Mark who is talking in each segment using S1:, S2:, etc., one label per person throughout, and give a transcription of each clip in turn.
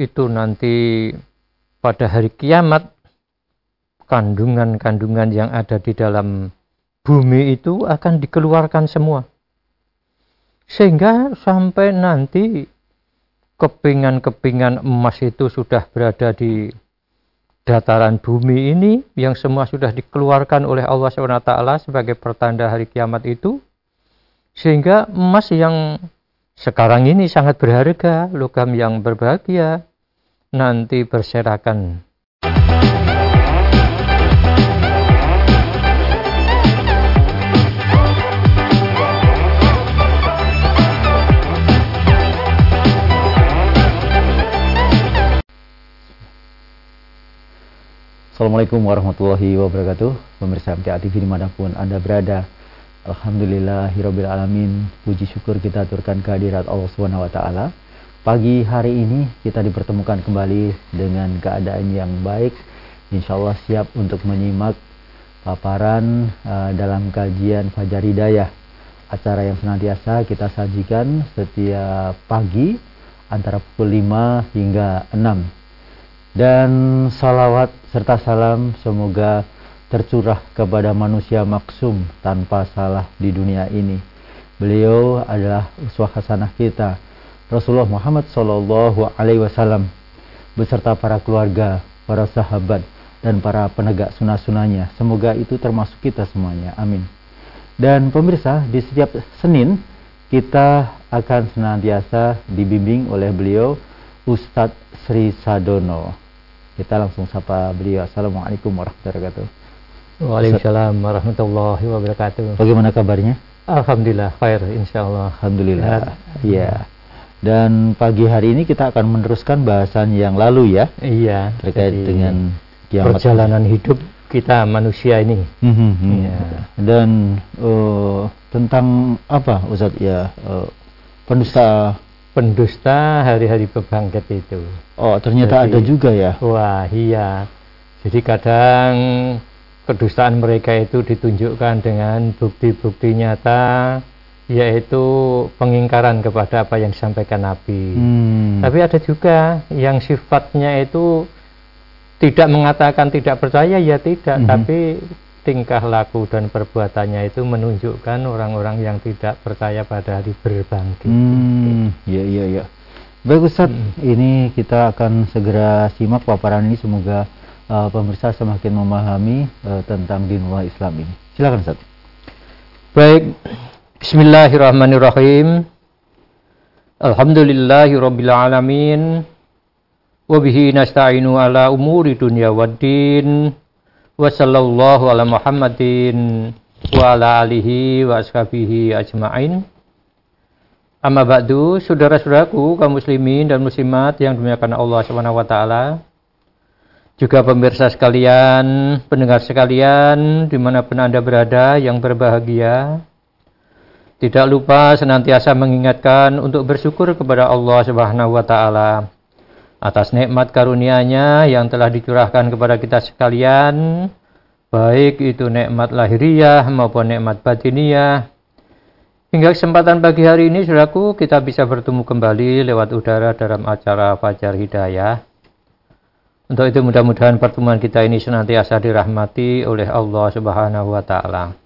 S1: itu nanti pada hari kiamat kandungan-kandungan yang ada di dalam bumi itu akan dikeluarkan semua. Sehingga sampai nanti kepingan-kepingan emas itu sudah berada di dataran bumi ini yang semua sudah dikeluarkan oleh Allah SWT sebagai pertanda hari kiamat itu sehingga emas yang sekarang ini sangat berharga logam yang berbahagia nanti berserakan.
S2: Assalamualaikum warahmatullahi wabarakatuh. Pemirsa MTA TV di mana pun Anda berada Alhamdulillahirrabbilalamin Puji syukur kita aturkan kehadirat Allah SWT Pagi hari ini kita dipertemukan kembali dengan keadaan yang baik. Insya Allah siap untuk menyimak paparan uh, dalam kajian Fajar Hidayah. Acara yang senantiasa kita sajikan setiap pagi antara pukul 5 hingga 6 dan salawat serta salam semoga tercurah kepada manusia maksum tanpa salah di dunia ini. Beliau adalah uswah hasanah kita, Rasulullah Muhammad Sallallahu Alaihi Wasallam beserta para keluarga, para sahabat, dan para penegak sunnah-sunnahnya. Semoga itu termasuk kita semuanya. Amin. Dan pemirsa, di setiap Senin kita akan senantiasa dibimbing oleh beliau Ustadz Sri Sadono. Kita langsung sapa beliau. Assalamualaikum warahmatullahi wabarakatuh.
S1: Waalaikumsalam warahmatullahi wabarakatuh.
S2: Bagaimana kabarnya?
S1: Alhamdulillah, khair insyaAllah.
S2: Alhamdulillah. Iya. Dan pagi hari ini kita akan meneruskan bahasan yang lalu ya.
S1: Iya.
S2: Terkait dengan
S1: kiamat. Perjalanan hidup kita manusia ini. Mm -hmm.
S2: iya. Dan uh, tentang apa Ustaz ya? Uh, pendusta
S1: pendusta hari-hari bebangkit itu.
S2: Oh, ternyata Jadi, ada juga ya.
S1: Wah, iya. Jadi kadang kedustaan mereka itu ditunjukkan dengan bukti-bukti nyata yaitu pengingkaran kepada apa yang disampaikan Nabi. Hmm. Tapi ada juga yang sifatnya itu tidak mengatakan tidak percaya ya tidak, hmm. tapi tingkah laku dan perbuatannya itu menunjukkan orang-orang yang tidak percaya pada hari berbangkit.
S2: Hmm, iya iya iya. Baik Ustaz, hmm. ini kita akan segera simak paparan ini semoga uh, pemirsa semakin memahami uh, tentang dinullah Islam ini. Silakan Ustaz.
S1: Baik. Bismillahirrahmanirrahim. Alhamdulillahirabbil alamin. Wa bihi nasta'inu ala umuri dunya waddin wa sallallahu ala Muhammadin wa ala alihi wa ashabihi ajma'in. Amma ba'du, saudara-saudaraku kaum muslimin dan muslimat yang dimuliakan Allah Subhanahu wa taala. Juga pemirsa sekalian, pendengar sekalian, di mana pun Anda berada yang berbahagia. Tidak lupa senantiasa mengingatkan untuk bersyukur kepada Allah Subhanahu wa taala atas nikmat karunia-Nya yang telah dicurahkan kepada kita sekalian, baik itu nikmat lahiriah maupun nikmat batiniah. Hingga kesempatan pagi hari ini, saudaraku, kita bisa bertemu kembali lewat udara dalam acara Fajar Hidayah. Untuk itu mudah-mudahan pertemuan kita ini senantiasa dirahmati oleh Allah Subhanahu wa taala.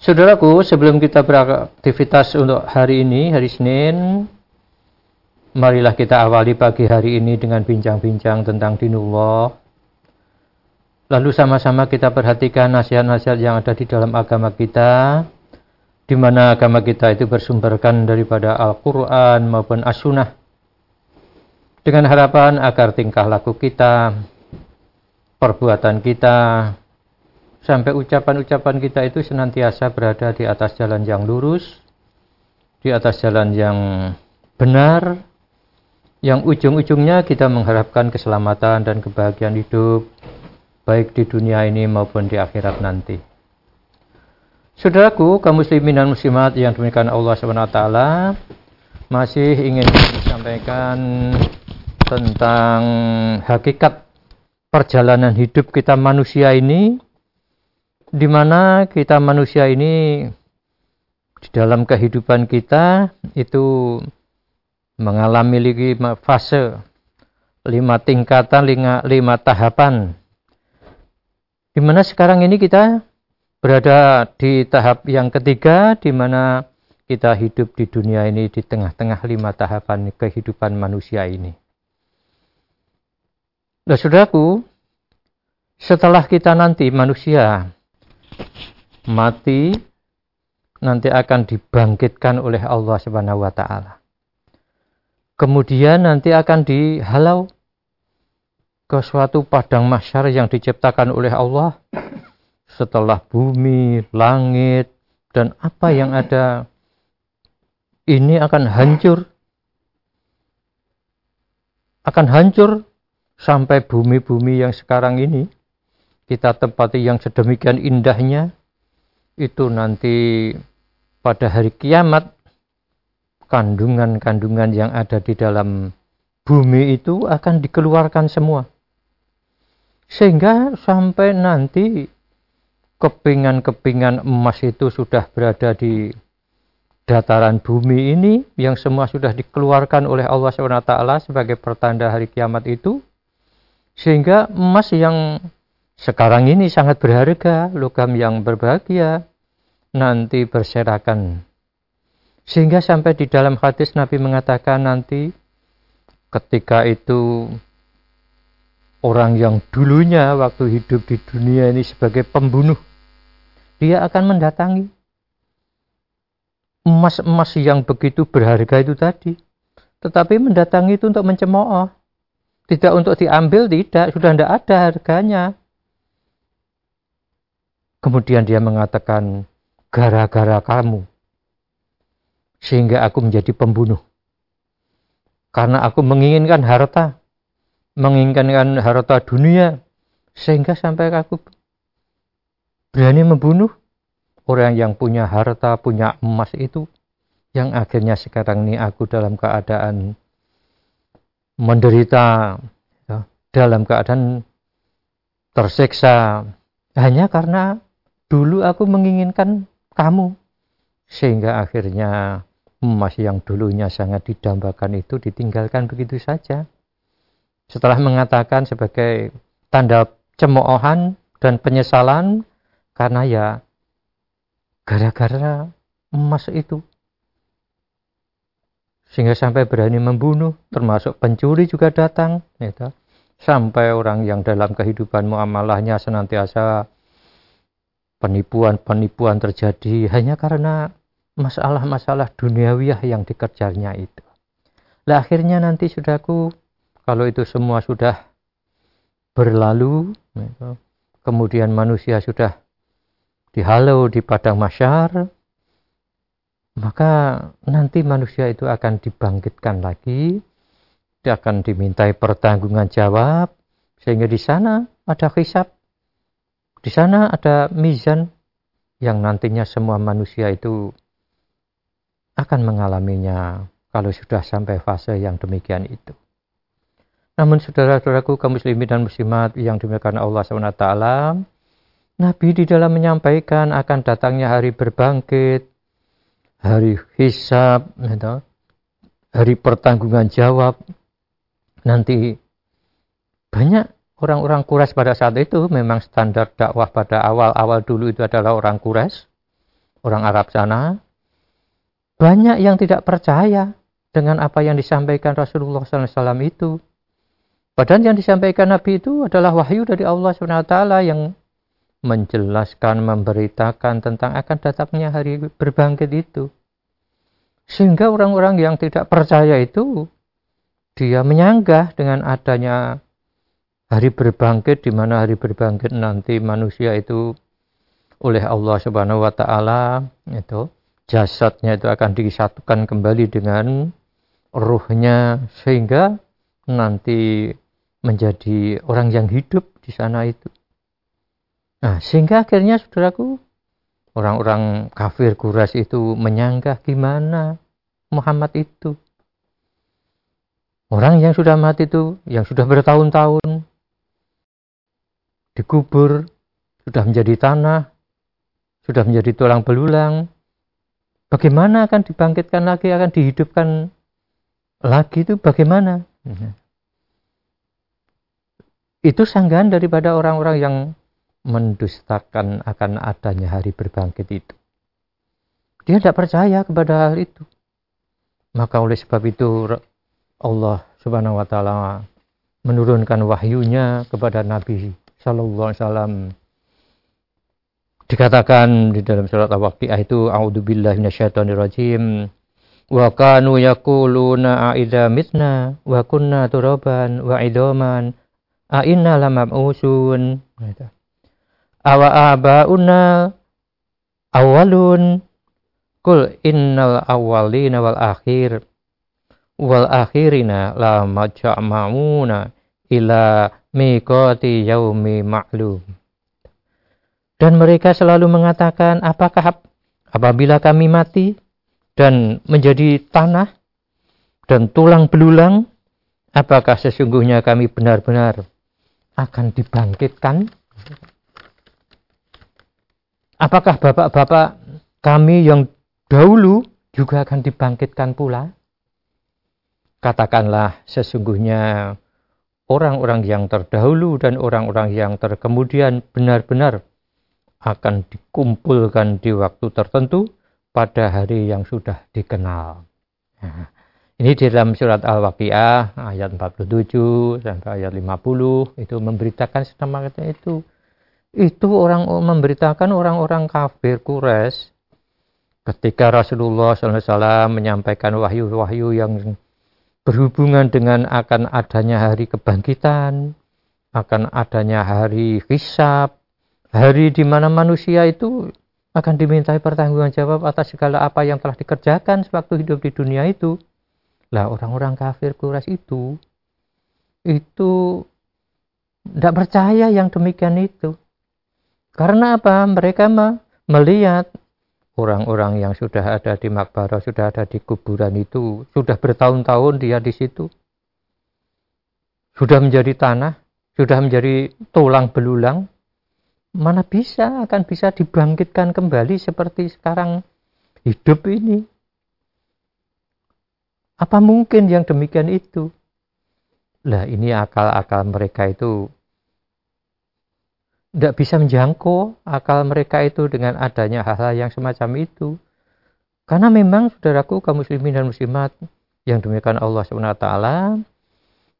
S1: Saudaraku, sebelum kita beraktivitas untuk hari ini, hari Senin, Marilah kita awali pagi hari ini dengan bincang-bincang tentang dinullah. Lalu sama-sama kita perhatikan nasihat-nasihat yang ada di dalam agama kita, di mana agama kita itu bersumberkan daripada Al-Quran maupun As-Sunnah. Dengan harapan agar tingkah laku kita, perbuatan kita, sampai ucapan-ucapan kita itu senantiasa berada di atas jalan yang lurus, di atas jalan yang benar, yang ujung-ujungnya kita mengharapkan keselamatan dan kebahagiaan hidup baik di dunia ini maupun di akhirat nanti. Saudaraku, kaum muslimin dan muslimat yang demikian Allah SWT masih ingin sampaikan tentang hakikat perjalanan hidup kita manusia ini di mana kita manusia ini di dalam kehidupan kita itu mengalami lima fase, lima tingkatan, lima, lima tahapan. Di mana sekarang ini kita berada di tahap yang ketiga, di mana kita hidup di dunia ini di tengah-tengah lima tahapan kehidupan manusia ini. Nah, saudaraku, setelah kita nanti manusia mati, nanti akan dibangkitkan oleh Allah Subhanahu wa taala. Kemudian nanti akan dihalau ke suatu padang mahsyar yang diciptakan oleh Allah setelah bumi, langit, dan apa yang ada ini akan hancur. Akan hancur sampai bumi-bumi yang sekarang ini kita tempati yang sedemikian indahnya itu nanti pada hari kiamat kandungan-kandungan yang ada di dalam bumi itu akan dikeluarkan semua. Sehingga sampai nanti kepingan-kepingan emas itu sudah berada di dataran bumi ini yang semua sudah dikeluarkan oleh Allah SWT sebagai pertanda hari kiamat itu. Sehingga emas yang sekarang ini sangat berharga, logam yang berbahagia, nanti berserakan sehingga sampai di dalam hadis Nabi mengatakan nanti ketika itu orang yang dulunya waktu hidup di dunia ini sebagai pembunuh, dia akan mendatangi emas-emas yang begitu berharga itu tadi. Tetapi mendatangi itu untuk mencemooh. Tidak untuk diambil, tidak. Sudah tidak ada harganya. Kemudian dia mengatakan, gara-gara kamu sehingga aku menjadi pembunuh. Karena aku menginginkan harta, menginginkan harta dunia, sehingga sampai aku berani membunuh orang yang punya harta, punya emas itu, yang akhirnya sekarang ini aku dalam keadaan menderita, ya, dalam keadaan tersiksa, hanya karena dulu aku menginginkan kamu, sehingga akhirnya emas yang dulunya sangat didambakan itu ditinggalkan begitu saja. Setelah mengatakan sebagai tanda cemoohan dan penyesalan karena ya gara-gara emas itu. Sehingga sampai berani membunuh, termasuk pencuri juga datang. Gitu. Sampai orang yang dalam kehidupan muamalahnya senantiasa penipuan-penipuan terjadi hanya karena masalah-masalah duniawiah yang dikejarnya itu. Lah akhirnya nanti sudahku, kalau itu semua sudah berlalu, kemudian manusia sudah dihalau di padang masyar, maka nanti manusia itu akan dibangkitkan lagi, dia akan dimintai pertanggungan jawab, sehingga di sana ada hisab, di sana ada mizan yang nantinya semua manusia itu akan mengalaminya kalau sudah sampai fase yang demikian itu. Namun saudara-saudaraku kaum muslimin dan muslimat yang dimuliakan Allah SWT, Nabi di dalam menyampaikan akan datangnya hari berbangkit, hari hisab, gitu, hari pertanggungan jawab, nanti banyak orang-orang kuras pada saat itu memang standar dakwah pada awal-awal dulu itu adalah orang kuras, orang Arab sana, banyak yang tidak percaya dengan apa yang disampaikan Rasulullah SAW itu. Padahal yang disampaikan Nabi itu adalah wahyu dari Allah SWT yang menjelaskan, memberitakan tentang akan datangnya hari berbangkit itu. Sehingga orang-orang yang tidak percaya itu, dia menyanggah dengan adanya hari berbangkit, di mana hari berbangkit nanti manusia itu oleh Allah Subhanahu wa taala itu jasadnya itu akan disatukan kembali dengan ruhnya sehingga nanti menjadi orang yang hidup di sana itu. Nah, sehingga akhirnya saudaraku, orang-orang kafir kuras itu menyanggah gimana Muhammad itu. Orang yang sudah mati itu, yang sudah bertahun-tahun, dikubur, sudah menjadi tanah, sudah menjadi tulang belulang, Bagaimana akan dibangkitkan lagi, akan dihidupkan lagi itu bagaimana? Itu sanggahan daripada orang-orang yang mendustakan akan adanya hari berbangkit itu. Dia tidak percaya kepada hal itu. Maka oleh sebab itu Allah Subhanahu wa taala menurunkan wahyunya kepada Nabi sallallahu alaihi wasallam. Dikatakan di dalam surat Al-Waqiah itu a'udzubillahi minasyaitonirrajim wa kanu yaquluna a'idza mitna wa kunna turaban wa idaman a inna lamab'usun. Gitu awa abauna awalun kul innal awalina wal akhir wal akhirina la majama'una ila miqati yaumi ma'lum dan mereka selalu mengatakan apakah apabila kami mati dan menjadi tanah dan tulang belulang apakah sesungguhnya kami benar-benar akan dibangkitkan Apakah bapak-bapak kami yang dahulu juga akan dibangkitkan pula? Katakanlah sesungguhnya orang-orang yang terdahulu dan orang-orang yang terkemudian benar-benar akan dikumpulkan di waktu tertentu pada hari yang sudah dikenal. Nah, ini di dalam surat Al-Waqiah ayat 47 sampai ayat 50 itu memberitakan semacam itu itu orang memberitakan orang-orang kafir Quraisy ketika Rasulullah SAW menyampaikan wahyu-wahyu yang berhubungan dengan akan adanya hari kebangkitan, akan adanya hari hisab, hari di mana manusia itu akan dimintai pertanggungan jawab atas segala apa yang telah dikerjakan sewaktu hidup di dunia itu. Lah orang-orang kafir Quraisy itu itu tidak percaya yang demikian itu. Karena apa? Mereka melihat orang-orang yang sudah ada di makbara, sudah ada di kuburan itu, sudah bertahun-tahun dia di situ. Sudah menjadi tanah, sudah menjadi tulang belulang. Mana bisa akan bisa dibangkitkan kembali seperti sekarang hidup ini? Apa mungkin yang demikian itu? Lah ini akal-akal mereka itu tidak bisa menjangkau akal mereka itu dengan adanya hal-hal yang semacam itu. Karena memang saudaraku kaum muslimin dan muslimat yang demikian Allah SWT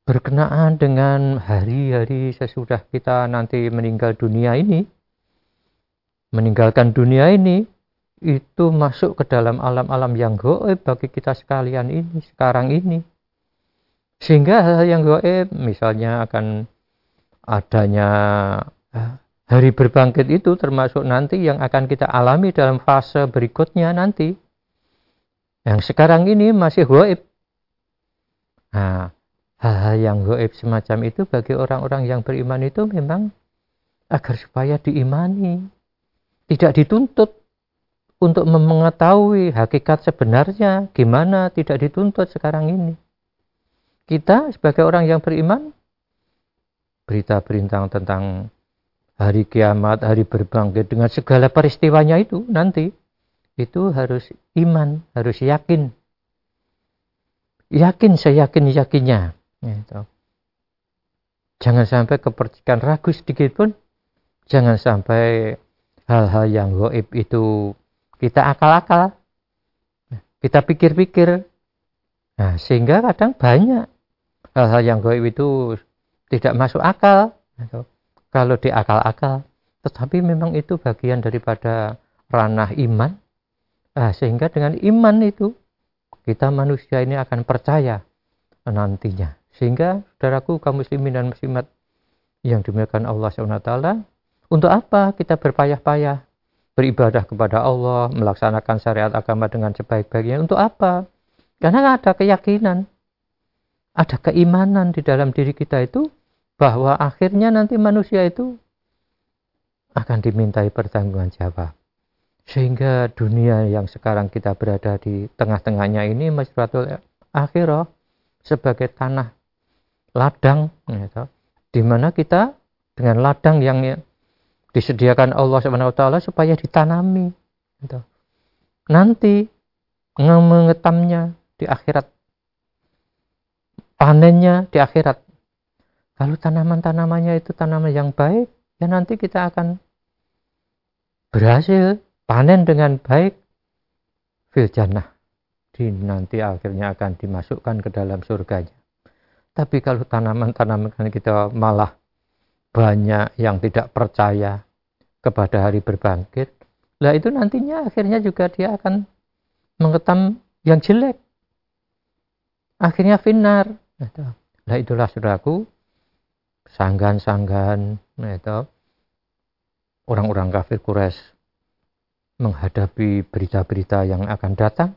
S1: berkenaan dengan hari-hari sesudah kita nanti meninggal dunia ini, meninggalkan dunia ini, itu masuk ke dalam alam-alam yang goib bagi kita sekalian ini, sekarang ini. Sehingga hal-hal yang goib, misalnya akan adanya hari berbangkit itu termasuk nanti yang akan kita alami dalam fase berikutnya nanti. Yang sekarang ini masih goib. Nah, hal-hal yang goib semacam itu bagi orang-orang yang beriman itu memang agar supaya diimani. Tidak dituntut untuk mengetahui hakikat sebenarnya gimana tidak dituntut sekarang ini. Kita sebagai orang yang beriman berita berita tentang hari kiamat, hari berbangkit dengan segala peristiwanya itu nanti itu harus iman, harus yakin. Yakin saya yakin yakinnya. Gitu. Jangan sampai kepercikan ragu sedikit pun. Jangan sampai hal-hal yang goib itu kita akal-akal. Kita pikir-pikir. Nah, sehingga kadang banyak hal-hal yang goib itu tidak masuk akal. Gitu. Kalau di akal-akal. Tetapi memang itu bagian daripada ranah iman. Nah, sehingga dengan iman itu kita manusia ini akan percaya nantinya. Sehingga saudaraku kaum muslimin dan muslimat yang dimuliakan Allah SWT, untuk apa kita berpayah-payah beribadah kepada Allah, melaksanakan syariat agama dengan sebaik-baiknya? Untuk apa? Karena ada keyakinan, ada keimanan di dalam diri kita itu bahwa akhirnya nanti manusia itu akan dimintai pertanggungan jawab. Sehingga dunia yang sekarang kita berada di tengah-tengahnya ini Masratul Akhirah sebagai tanah ladang gitu, di mana kita dengan ladang yang disediakan Allah SWT supaya ditanami gitu. nanti mengetamnya di akhirat panennya di akhirat. Kalau tanaman-tanamannya itu tanaman yang baik, ya nanti kita akan berhasil panen dengan baik fil jannah. Di, nanti akhirnya akan dimasukkan ke dalam surganya. Tapi kalau tanaman-tanaman kita malah banyak yang tidak percaya kepada hari berbangkit, lah itu nantinya akhirnya juga dia akan mengetam yang jelek. Akhirnya finar. Nah itulah saudaraku, sanggan-sanggan, nah itu orang-orang kafir Quraisy menghadapi berita-berita yang akan datang,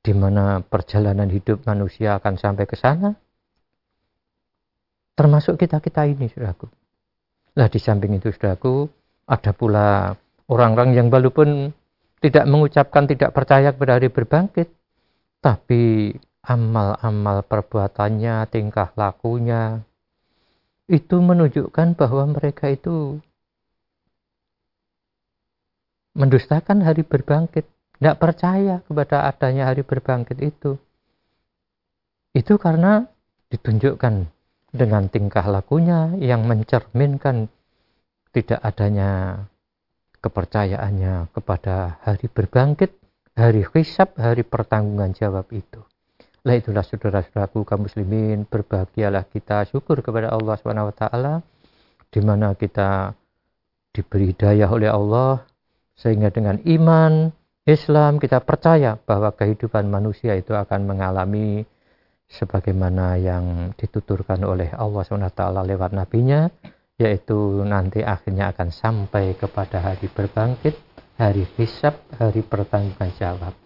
S1: di mana perjalanan hidup manusia akan sampai ke sana, termasuk kita-kita ini, saudaraku. Nah, di samping itu, saudaraku, ada pula orang-orang yang walaupun tidak mengucapkan tidak percaya kepada hari berbangkit, tapi amal-amal perbuatannya, tingkah lakunya, itu menunjukkan bahwa mereka itu mendustakan hari berbangkit, tidak percaya kepada adanya hari berbangkit itu. Itu karena ditunjukkan dengan tingkah lakunya yang mencerminkan tidak adanya kepercayaannya kepada hari berbangkit, hari hisab, hari pertanggungan jawab itu. Lah itulah saudara-saudaraku kaum muslimin, berbahagialah kita syukur kepada Allah SWT di mana kita diberi hidayah oleh Allah sehingga dengan iman Islam kita percaya bahwa kehidupan manusia itu akan mengalami sebagaimana yang dituturkan oleh Allah SWT lewat nabinya yaitu nanti akhirnya akan sampai kepada hari berbangkit, hari hisab, hari pertanggungan jawab.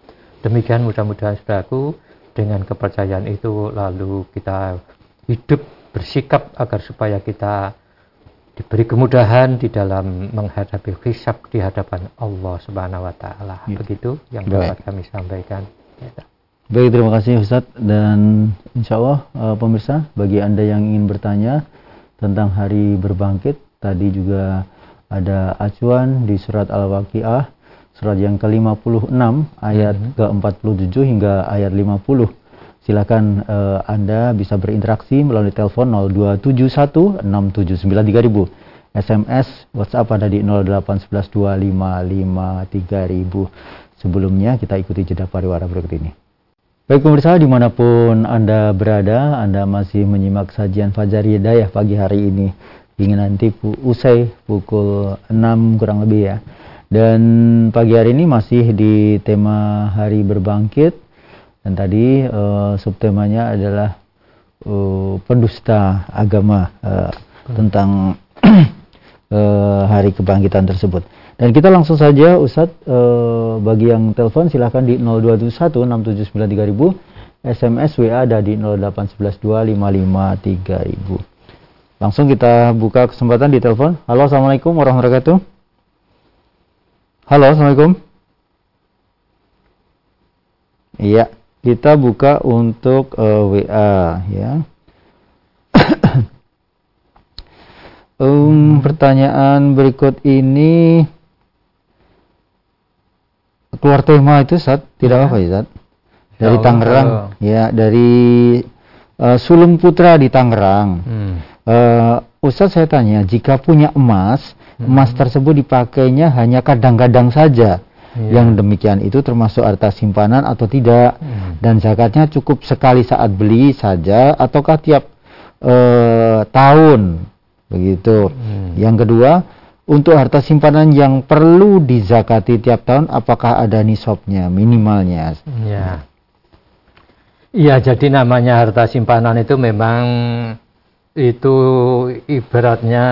S1: Demikian mudah-mudahan saudaraku dengan kepercayaan itu lalu kita hidup bersikap agar supaya kita diberi kemudahan di dalam menghadapi hisab di hadapan Allah Subhanahu wa taala. Ya. Begitu yang dapat kami sampaikan. Ya.
S2: Baik, terima kasih Ustaz dan insya Allah uh, pemirsa bagi Anda yang ingin bertanya tentang hari berbangkit tadi juga ada acuan di surat Al-Waqiah surat yang ke-56 ayat hmm. ke-47 hingga ayat 50. Silakan uh, Anda bisa berinteraksi melalui telepon 02716793000. SMS WhatsApp ada di 08112553000. Sebelumnya kita ikuti jeda pariwara berikut ini. Baik pemirsa di mana pun Anda berada, Anda masih menyimak sajian Fajar Hidayah pagi hari ini. Ingin nanti usai pukul 6 kurang lebih ya. Dan pagi hari ini masih di tema Hari Berbangkit dan tadi uh, subtemanya adalah uh, pendusta agama uh, tentang uh, Hari Kebangkitan tersebut. Dan kita langsung saja Ustadz uh, bagi yang telepon silahkan di 0216793.000 SMS WA ada di 08192553000. Langsung kita buka kesempatan di telepon. Halo, Assalamualaikum warahmatullahi wabarakatuh. Halo, Assalamualaikum. Iya, kita buka untuk uh, eh, WA ya. um, pertanyaan berikut ini keluar tema itu saat tidak ya. apa ya saat dari Tangerang ya dari uh, Sulung Putra di Tangerang. Hmm. Uh, Ustadz saya tanya jika punya emas emas tersebut dipakainya hanya kadang-kadang saja. Yeah. Yang demikian itu termasuk harta simpanan atau tidak hmm. dan zakatnya cukup sekali saat beli saja ataukah tiap uh, tahun begitu. Hmm. Yang kedua, untuk harta simpanan yang perlu dizakati tiap tahun apakah ada nisabnya minimalnya?
S1: Ya. Iya, jadi namanya harta simpanan itu memang itu ibaratnya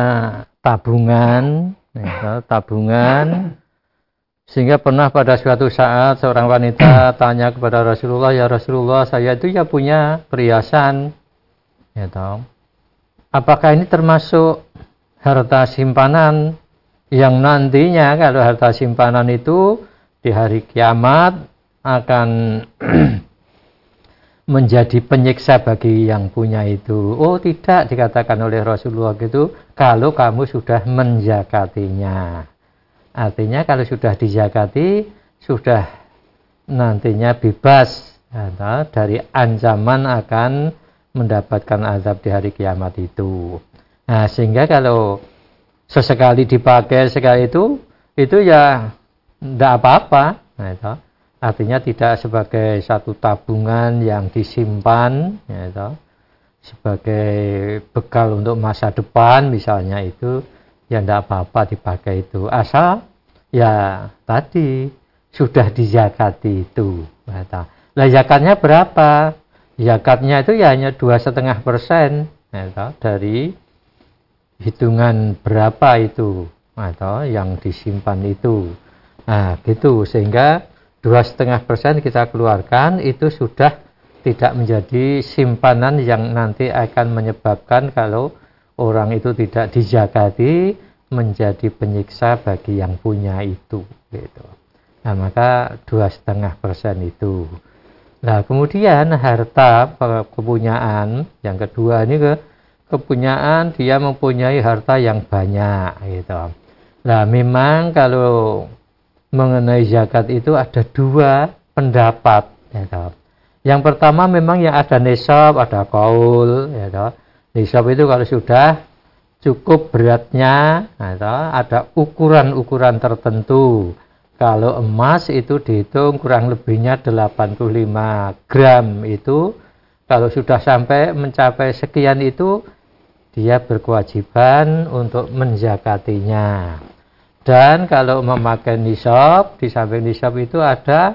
S1: tabungan, ya, tabungan. Sehingga pernah pada suatu saat seorang wanita tanya kepada Rasulullah, ya Rasulullah saya itu ya punya perhiasan, ya tahu. Apakah ini termasuk harta simpanan yang nantinya kalau harta simpanan itu di hari kiamat akan menjadi penyiksa bagi yang punya itu. Oh tidak dikatakan oleh Rasulullah itu kalau kamu sudah menjakatinya. Artinya kalau sudah dijakati sudah nantinya bebas atau dari ancaman akan mendapatkan azab di hari kiamat itu. Nah, sehingga kalau sesekali dipakai sekali itu, itu ya tidak apa-apa. Nah. Artinya tidak sebagai satu tabungan yang disimpan, ya, itu. sebagai bekal untuk masa depan misalnya itu, ya tidak apa-apa dipakai itu. Asal ya tadi sudah dizakati itu. Ya, lah zakatnya berapa? Zakatnya itu ya hanya dua setengah persen ya, dari hitungan berapa itu atau yang disimpan itu. Nah, gitu sehingga dua setengah persen kita keluarkan itu sudah tidak menjadi simpanan yang nanti akan menyebabkan kalau orang itu tidak dijakati menjadi penyiksa bagi yang punya itu. Gitu. Nah, maka dua setengah persen itu. Nah, kemudian harta kepunyaan yang kedua ini ke kepunyaan dia mempunyai harta yang banyak gitu. Nah, memang kalau mengenai zakat itu ada dua pendapat gitu. Yang pertama memang yang ada nisab, ada kaul gitu. Nisab itu kalau sudah cukup beratnya gitu, ada ukuran-ukuran tertentu. Kalau emas itu dihitung kurang lebihnya 85 gram itu kalau sudah sampai mencapai sekian itu dia berkewajiban untuk menjakatinya. Dan kalau memakai nisab, di samping nisab itu ada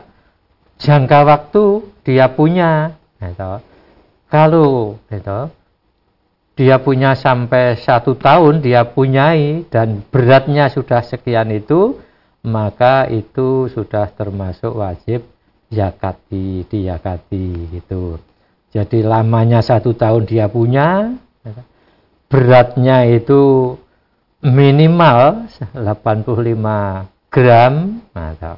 S1: jangka waktu dia punya. Gitu. Kalau gitu, dia punya sampai satu tahun, dia punyai dan beratnya sudah sekian itu, maka itu sudah termasuk wajib zakati, diyakati gitu. Jadi lamanya satu tahun dia punya, beratnya itu minimal 85 gram. Nah,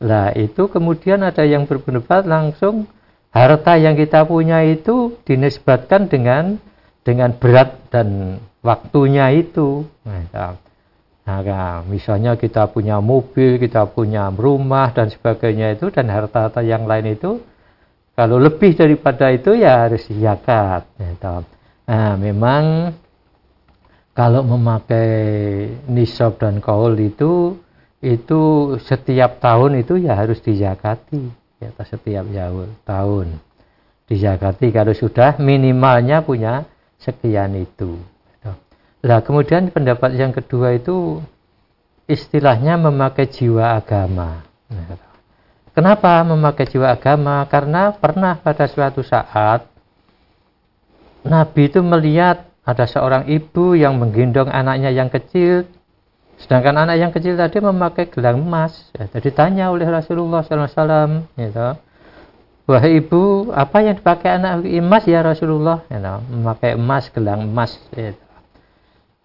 S1: lah itu kemudian ada yang berpendapat langsung harta yang kita punya itu dinisbatkan dengan dengan berat dan waktunya itu. Nah, nah, misalnya kita punya mobil kita punya rumah dan sebagainya itu dan harta-harta yang lain itu kalau lebih daripada itu ya harus zakat. Nah, Nah, memang kalau memakai nisab dan kaul itu itu setiap tahun itu ya harus dizakati ya setiap jauh tahun dizakati kalau sudah minimalnya punya sekian itu. Nah, kemudian pendapat yang kedua itu istilahnya memakai jiwa agama. Kenapa memakai jiwa agama? Karena pernah pada suatu saat Nabi itu melihat ada seorang ibu yang menggendong anaknya yang kecil, sedangkan anak yang kecil tadi memakai gelang emas. Ya, jadi tanya oleh Rasulullah SAW, gitu, wahai ibu, apa yang dipakai anak emas ya Rasulullah? Gitu, memakai emas, gelang emas. Gitu.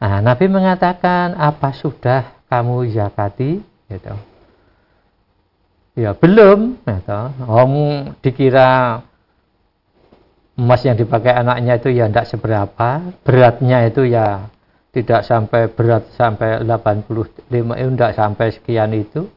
S1: Nah, Nabi mengatakan, apa sudah kamu zakati? Gitu. Ya belum, gitu. Om dikira emas yang dipakai anaknya itu ya tidak seberapa, beratnya itu ya tidak sampai berat sampai 85 itu tidak sampai sekian itu.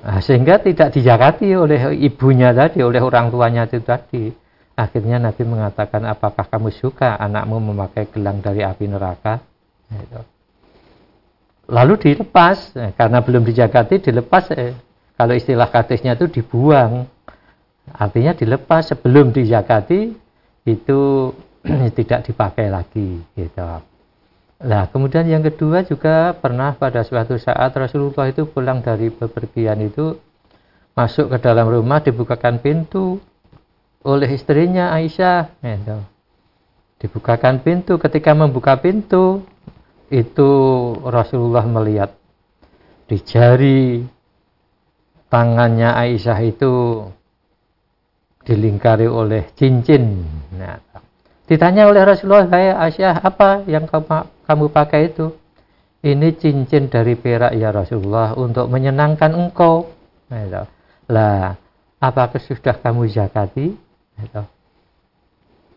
S1: Nah, sehingga tidak dijakati oleh ibunya tadi, oleh orang tuanya itu tadi. Akhirnya Nabi mengatakan, apakah kamu suka anakmu memakai gelang dari api neraka? Gitu. Lalu dilepas, karena belum dijakati, dilepas. Eh, kalau istilah kadisnya itu dibuang Artinya dilepas sebelum dizakati itu tidak dipakai lagi gitu. Nah, kemudian yang kedua juga pernah pada suatu saat Rasulullah itu pulang dari bepergian itu masuk ke dalam rumah dibukakan pintu oleh istrinya Aisyah gitu. Dibukakan pintu ketika membuka pintu itu Rasulullah melihat di jari tangannya Aisyah itu dilingkari oleh cincin. Nah, ditanya oleh Rasulullah, "Hai Aisyah, apa yang kamu, pakai itu?" Ini cincin dari perak ya Rasulullah untuk menyenangkan engkau. Nah, lah, apakah sudah kamu zakati? Nah,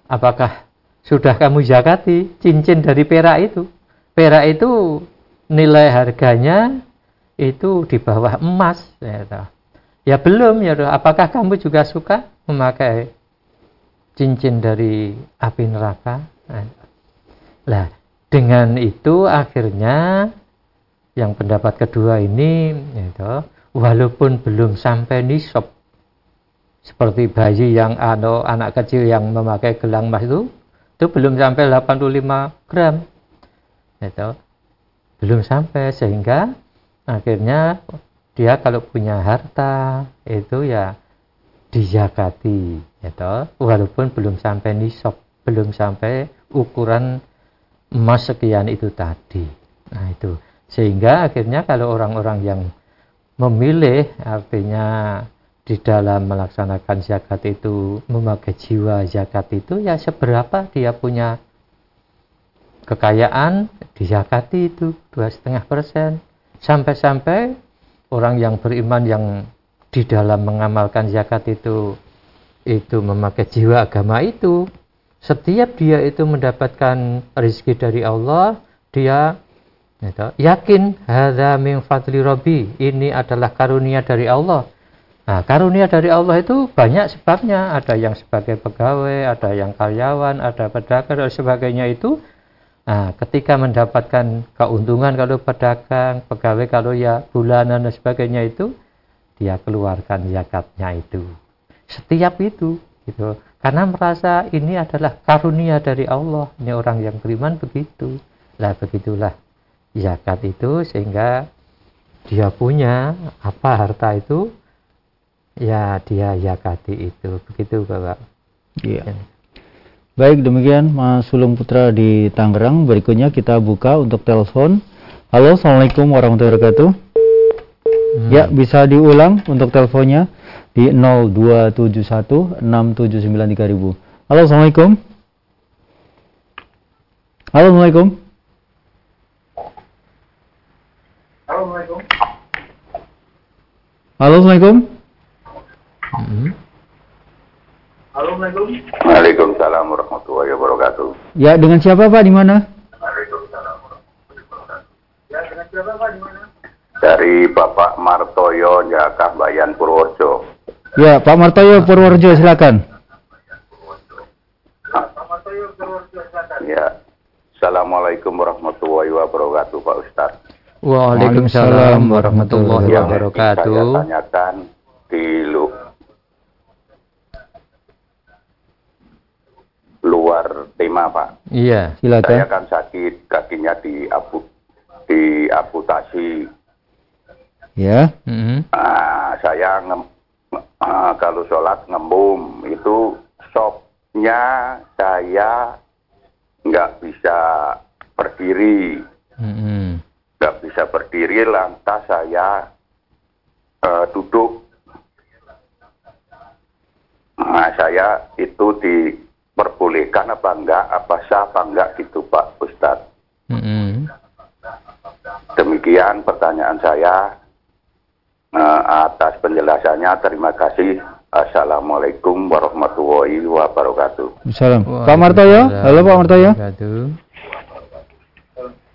S1: apakah sudah kamu zakati cincin dari perak itu? Perak itu nilai harganya itu di bawah emas. Ya, ya belum ya. Apakah kamu juga suka? Memakai cincin dari api neraka. Nah, dengan itu akhirnya yang pendapat kedua ini itu walaupun belum sampai nisab seperti bayi yang anak kecil yang memakai gelang emas itu itu belum sampai 85 gram itu belum sampai sehingga akhirnya dia kalau punya harta itu ya dijakati itu walaupun belum sampai nisab belum sampai ukuran emas sekian itu tadi. Nah itu. Sehingga akhirnya kalau orang-orang yang memilih artinya di dalam melaksanakan zakat itu memakai jiwa zakat itu ya seberapa dia punya kekayaan dizakati itu dua setengah persen. Sampai-sampai orang yang beriman yang di dalam mengamalkan zakat itu itu memakai jiwa agama itu. Setiap dia itu mendapatkan rezeki dari Allah dia itu, yakin hadza min fadli rabbi ini adalah karunia dari Allah. Nah karunia dari Allah itu banyak sebabnya. Ada yang sebagai pegawai ada yang karyawan ada pedagang dan sebagainya itu. Nah ketika mendapatkan keuntungan kalau pedagang pegawai kalau ya bulanan dan sebagainya itu dia keluarkan zakatnya itu setiap itu gitu karena merasa ini adalah karunia dari Allah ini orang yang beriman begitu lah begitulah zakat itu sehingga dia punya apa harta itu ya dia zakati itu begitu Bapak.
S2: Iya. Ya. Baik demikian Mas Sulung Putra di Tangerang. Berikutnya kita buka untuk telepon. Halo, Assalamualaikum warahmatullahi wabarakatuh. Hmm. Ya, bisa diulang untuk teleponnya di 0271 Halo, Assalamualaikum. Halo, Assalamualaikum. Assalamualaikum. Halo, Assalamualaikum.
S3: Hmm. Assalamualaikum. Waalaikumsalam warahmatullahi wabarakatuh.
S2: Ya, dengan siapa Pak? Di mana?
S3: Ya, dengan siapa Pak? Di mana? Dari Bapak Martoyo Jakah Bayan Purworejo.
S2: Ya, Pak Martoyo Purworejo silakan.
S3: Ya. Assalamualaikum warahmatullahi wabarakatuh Pak Ustadz.
S1: Waalaikumsalam warahmatullahi wabarakatuh.
S3: Saya tanyakan di lu luar tema Pak.
S1: Iya,
S3: silakan. Saya kan sakit kakinya di abu di amputasi.
S2: Ya.
S3: Mm -hmm. nah, saya nge, uh, kalau sholat ngembum itu sopnya saya nggak bisa berdiri. Mm -hmm bisa berdiri lantas saya uh, duduk nah saya itu diperbolehkan apa enggak apa sah apa enggak gitu Pak Ustadz mm -hmm. demikian pertanyaan saya atas penjelasannya terima kasih Assalamualaikum warahmatullahi wabarakatuh.
S2: Assalamualaikum. Pak Martoyo, halo Pak Martoyo.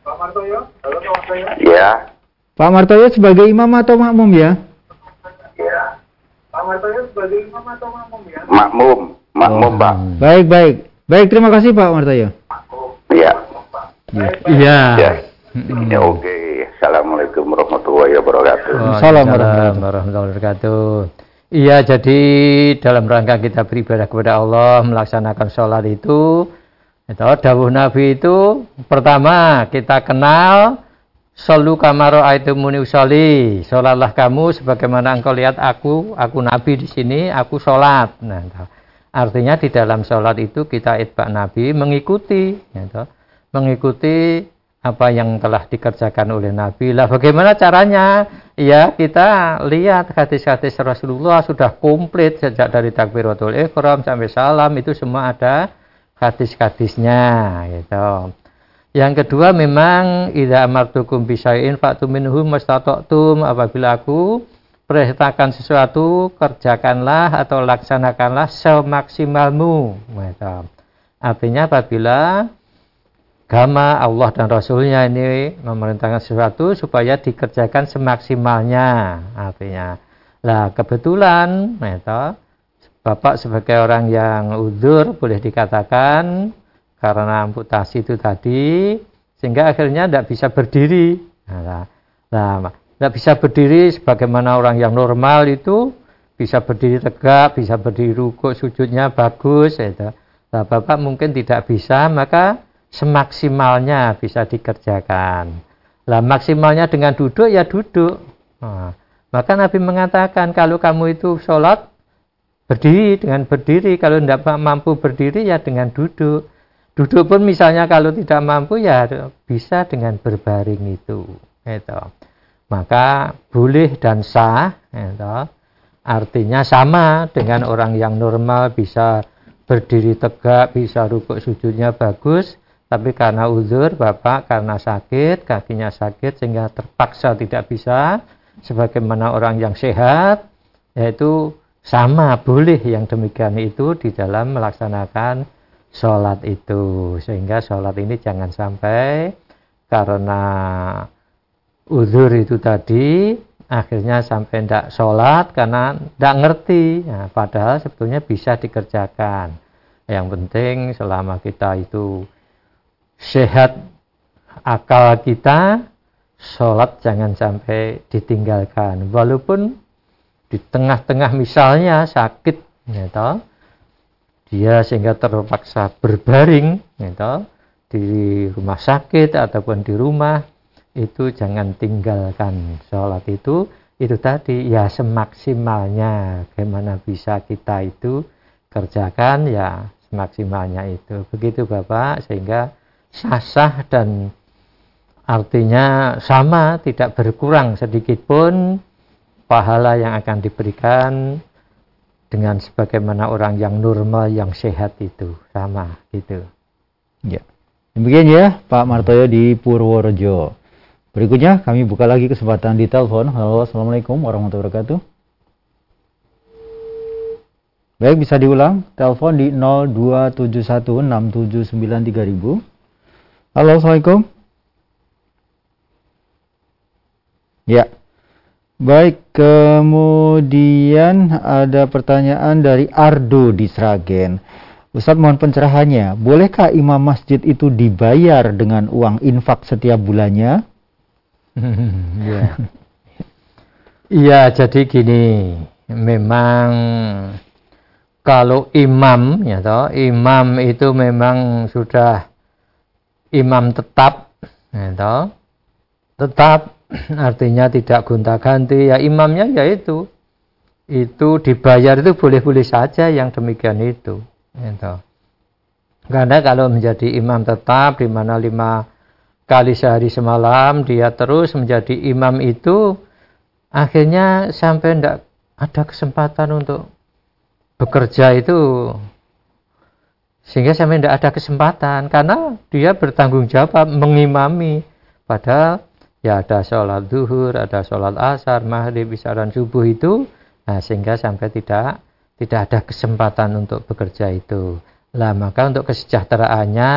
S3: Pak Martoyo, halo Pak Martoyo. Ya.
S2: Pak Martoyo sebagai imam atau makmum ya?
S3: Ya. Pak Martoyo sebagai imam atau makmum ya? Makmum, makmum oh. Pak.
S2: Baik, baik. Baik, terima kasih Pak Martoyo.
S3: Iya.
S2: Iya.
S3: Ya. Ya, oke. Okay. Assalamualaikum warahmatullahi wabarakatuh.
S1: Assalamualaikum warahmatullahi wabarakatuh. Iya, jadi dalam rangka kita beribadah kepada Allah, melaksanakan sholat itu, itu dawuh Nabi itu pertama kita kenal Solu kamaro itu muni usoli. Sholatlah kamu sebagaimana engkau lihat aku, aku Nabi di sini, aku sholat. Nah, artinya di dalam sholat itu kita itbak Nabi mengikuti, gitu. mengikuti apa yang telah dikerjakan oleh Nabi. Lah bagaimana caranya? Ya kita lihat hadis-hadis Rasulullah sudah komplit sejak dari takbiratul ikhram sampai salam itu semua ada hadis-hadisnya gitu. Yang kedua memang idza amartukum bisyai'in fa'tu minhu mastata'tum apabila aku perintahkan sesuatu kerjakanlah atau laksanakanlah semaksimalmu gitu. Artinya apabila agama Allah dan Rasulnya ini memerintahkan sesuatu supaya dikerjakan semaksimalnya artinya lah kebetulan gitu, Bapak sebagai orang yang udur boleh dikatakan karena amputasi itu tadi sehingga akhirnya tidak bisa berdiri. Nah, nah, tidak bisa berdiri sebagaimana orang yang normal itu bisa berdiri tegak, bisa berdiri rukuk, sujudnya bagus. Itu. Nah, Bapak mungkin tidak bisa, maka semaksimalnya bisa dikerjakan. Lah maksimalnya dengan duduk ya duduk. Nah, maka Nabi mengatakan kalau kamu itu sholat berdiri dengan berdiri, kalau tidak mampu berdiri ya dengan duduk. Duduk pun misalnya kalau tidak mampu ya bisa dengan berbaring itu. Itu. Maka boleh dan sah. Itu. Artinya sama dengan orang yang normal bisa berdiri tegak, bisa rukuk sujudnya bagus. Tapi karena uzur Bapak karena sakit, kakinya sakit sehingga terpaksa tidak bisa. Sebagaimana orang yang sehat, yaitu sama boleh yang demikian itu di dalam melaksanakan sholat itu sehingga sholat ini jangan sampai karena uzur itu tadi akhirnya sampai tidak sholat karena tidak ngerti nah, padahal sebetulnya bisa dikerjakan yang penting selama kita itu sehat akal kita sholat jangan sampai ditinggalkan. Walaupun di tengah-tengah misalnya sakit toh, dia sehingga terpaksa berbaring gitu, di rumah sakit ataupun di rumah itu jangan tinggalkan sholat itu. Itu tadi ya semaksimalnya. Bagaimana bisa kita itu kerjakan ya semaksimalnya itu. Begitu Bapak sehingga sah-sah dan artinya sama tidak berkurang sedikit pun pahala yang akan diberikan dengan sebagaimana orang yang normal yang sehat itu sama gitu.
S2: Ya. Demikian ya Pak Martoyo di Purworejo. Berikutnya kami buka lagi kesempatan di telepon. Halo, Assalamualaikum warahmatullahi wabarakatuh. Baik, bisa diulang. Telepon di 02716793000. Halo, Assalamualaikum. Ya, Baik, kemudian ada pertanyaan dari Ardo di Sragen. Ustadz mohon pencerahannya, bolehkah imam masjid itu dibayar dengan uang infak setiap bulannya?
S1: Iya, ya, jadi gini, memang kalau imam ya toh, imam itu memang sudah imam tetap ya toh, tetap artinya tidak gonta-ganti. Ya imamnya yaitu itu. Dibayar itu boleh-boleh saja yang demikian itu gitu. karena kalau menjadi imam tetap di mana lima kali sehari semalam dia terus menjadi imam itu akhirnya sampai tidak ada kesempatan untuk bekerja itu sehingga sampai tidak ada kesempatan karena dia bertanggung jawab mengimami padahal ya ada sholat duhur, ada sholat asar, maghrib, isya dan subuh itu, nah sehingga sampai tidak tidak ada kesempatan untuk bekerja itu. Lah maka untuk kesejahteraannya,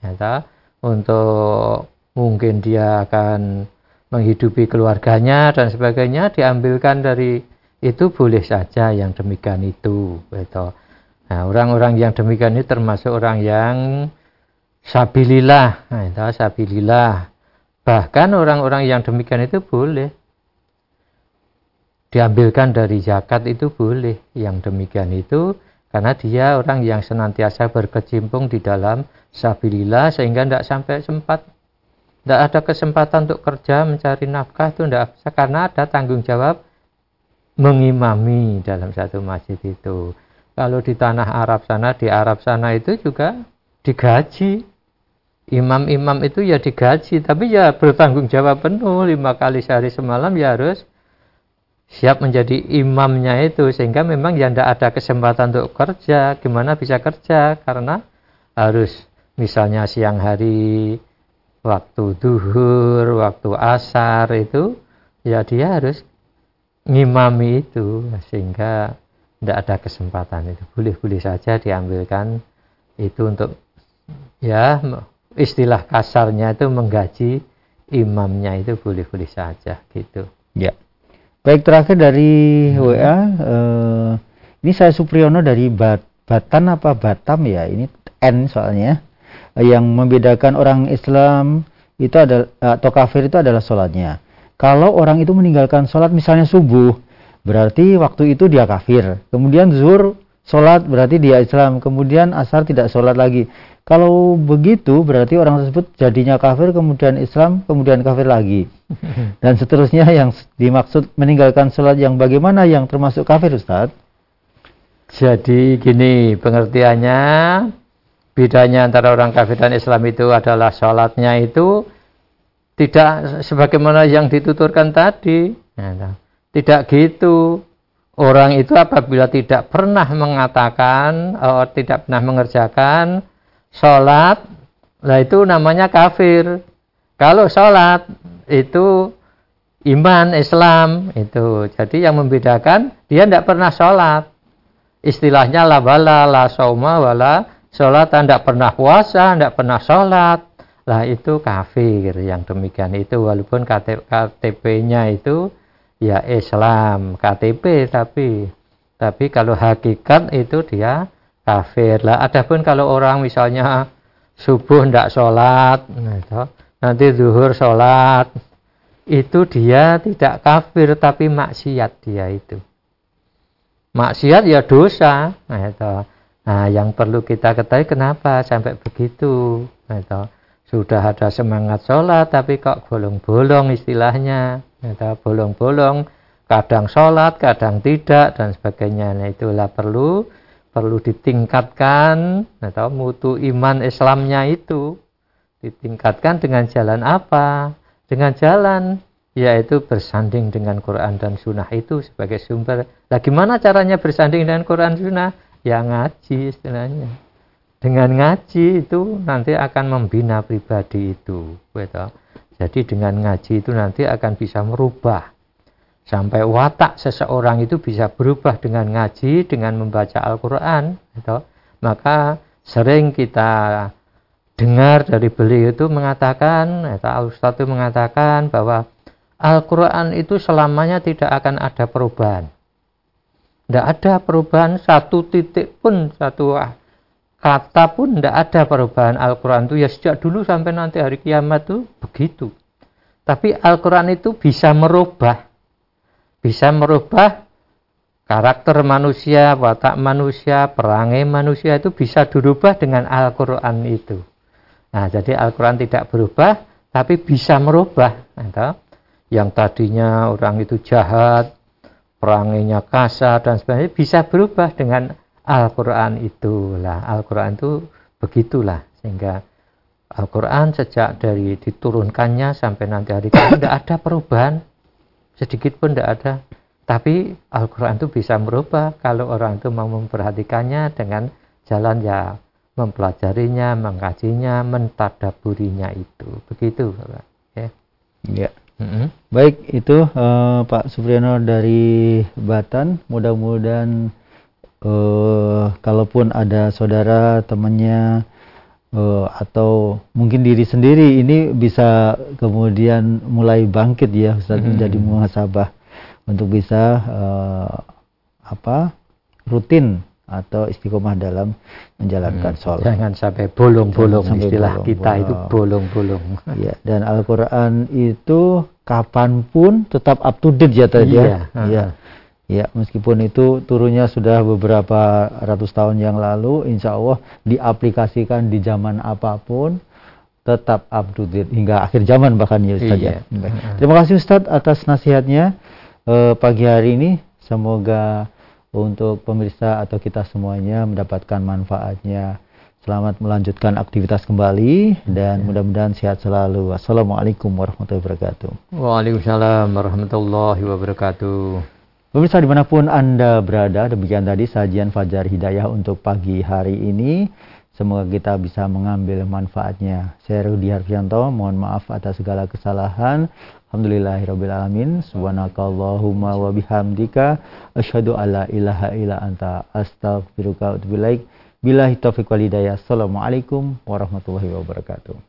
S1: ya, untuk mungkin dia akan menghidupi keluarganya dan sebagainya diambilkan dari itu boleh saja yang demikian itu. Gitu. Nah, orang-orang yang demikian ini termasuk orang yang sabilillah, nah, itu sabilillah Bahkan orang-orang yang demikian itu boleh. Diambilkan dari zakat itu boleh. Yang demikian itu karena dia orang yang senantiasa berkecimpung di dalam sabilillah sehingga tidak sampai sempat tidak ada kesempatan untuk kerja mencari nafkah itu tidak bisa karena ada tanggung jawab mengimami dalam satu masjid itu. Kalau di tanah Arab sana, di Arab sana itu juga digaji. Imam-imam itu ya digaji tapi ya bertanggung jawab penuh. Lima kali sehari semalam ya harus siap menjadi imamnya itu. Sehingga memang ya tidak ada kesempatan untuk kerja. Gimana bisa kerja? Karena harus misalnya siang hari waktu duhur waktu asar itu ya dia harus ngimami itu. Sehingga tidak ada kesempatan itu boleh-boleh saja diambilkan itu untuk ya istilah kasarnya itu menggaji imamnya itu boleh-boleh saja gitu.
S2: Ya. Baik terakhir dari hmm. WA, uh, Ini saya Supriyono dari Bat Batan apa Batam ya? Ini N soalnya. Yang membedakan orang Islam itu adalah atau kafir itu adalah sholatnya. Kalau orang itu meninggalkan sholat misalnya subuh, berarti waktu itu dia kafir. Kemudian zuhur sholat berarti dia Islam. Kemudian asar tidak sholat lagi. Kalau begitu berarti orang tersebut jadinya kafir, kemudian Islam, kemudian kafir lagi. Dan seterusnya yang dimaksud meninggalkan sholat yang bagaimana yang termasuk kafir Ustaz?
S1: Jadi gini pengertiannya, bedanya antara orang kafir dan Islam itu adalah sholatnya itu tidak sebagaimana yang dituturkan tadi. Nah, tidak gitu. Orang itu apabila tidak pernah mengatakan, atau tidak pernah mengerjakan, sholat, lah itu namanya kafir. Kalau sholat itu iman Islam itu. Jadi yang membedakan dia tidak pernah sholat. Istilahnya la bala la sauma wala sholat tidak pernah puasa, tidak pernah sholat. Lah itu kafir yang demikian itu walaupun KTP-nya itu ya Islam KTP tapi tapi kalau hakikat itu dia kafir lah. Adapun kalau orang misalnya subuh tidak sholat, nah, nanti zuhur sholat, itu dia tidak kafir tapi maksiat dia itu. Maksiat ya dosa. Nah, nah yang perlu kita ketahui kenapa sampai begitu. Nah. Sudah ada semangat sholat tapi kok bolong-bolong istilahnya. Nah, bolong-bolong kadang sholat, kadang tidak dan sebagainya. Nah itulah perlu perlu ditingkatkan atau mutu iman Islamnya itu ditingkatkan dengan jalan apa? Dengan jalan yaitu bersanding dengan Quran dan Sunnah itu sebagai sumber. Nah, gimana caranya bersanding dengan Quran Sunnah? Ya ngaji istilahnya. Dengan ngaji itu nanti akan membina pribadi itu. Gitu. Jadi dengan ngaji itu nanti akan bisa merubah. Sampai watak seseorang itu bisa berubah dengan ngaji dengan membaca Al-Quran gitu. maka sering kita dengar dari beliau itu mengatakan atau Ustaz itu mengatakan bahwa Al-Quran itu selamanya tidak akan ada perubahan. Tidak ada perubahan satu titik pun satu kata pun tidak ada perubahan Al-Quran itu. Ya sejak dulu sampai nanti hari kiamat itu begitu tapi Al-Quran itu bisa merubah bisa merubah karakter manusia, watak manusia, perangai manusia itu bisa dirubah dengan Al-Quran itu. Nah, jadi Al-Quran tidak berubah, tapi bisa merubah. Nah, yang tadinya orang itu jahat, perangainya kasar dan sebagainya, bisa berubah dengan Al-Quran itu. Al-Quran itu begitulah. Sehingga Al-Quran sejak dari diturunkannya sampai nanti hari kiamat tidak ada perubahan sedikit pun tidak ada. Tapi Al-Quran itu bisa merubah kalau orang itu mau memperhatikannya dengan jalan ya mempelajarinya, mengkajinya, mentadaburinya itu. Begitu.
S2: Ya. ya. Mm -hmm. Baik, itu uh, Pak Supriyono dari Batan. Mudah-mudahan uh, kalaupun ada saudara temannya uh, atau mungkin diri sendiri ini bisa kemudian mulai bangkit ya Ustaz hmm. menjadi muhasabah untuk bisa uh, apa rutin atau istiqomah dalam menjalankan hmm. sholat.
S1: Jangan sampai bolong-bolong istilah bolong, kita bolong. itu bolong-bolong.
S2: Ya, dan Al-Qur'an itu kapan pun tetap up to date ya tadi ya. Iya. Ya. Meskipun itu turunnya sudah beberapa ratus tahun yang lalu, insya Allah diaplikasikan di zaman apa pun, tetap up to date hingga akhir zaman bahkan ya Ustaz ya. iya. ya. Terima kasih Ustaz atas nasihatnya eh, pagi hari ini. Semoga untuk pemirsa atau kita semuanya mendapatkan manfaatnya. Selamat melanjutkan aktivitas kembali dan mudah-mudahan sehat selalu. Wassalamualaikum warahmatullahi wabarakatuh.
S1: Waalaikumsalam warahmatullahi wabarakatuh.
S2: Pemirsa di mana pun Anda berada, demikian tadi sajian Fajar Hidayah untuk pagi hari ini. Semoga kita bisa mengambil manfaatnya. Saya Rudi Harfianto, mohon maaf atas segala kesalahan. Alhamdulillahirrahmanirrahim. Subhanakallahumma wa bihamdika. Asyhadu alla ilaha illa anta astaghfiruka wa. Billahi taufiq wal hidayah. Assalamualaikum warahmatullahi wabarakatuh.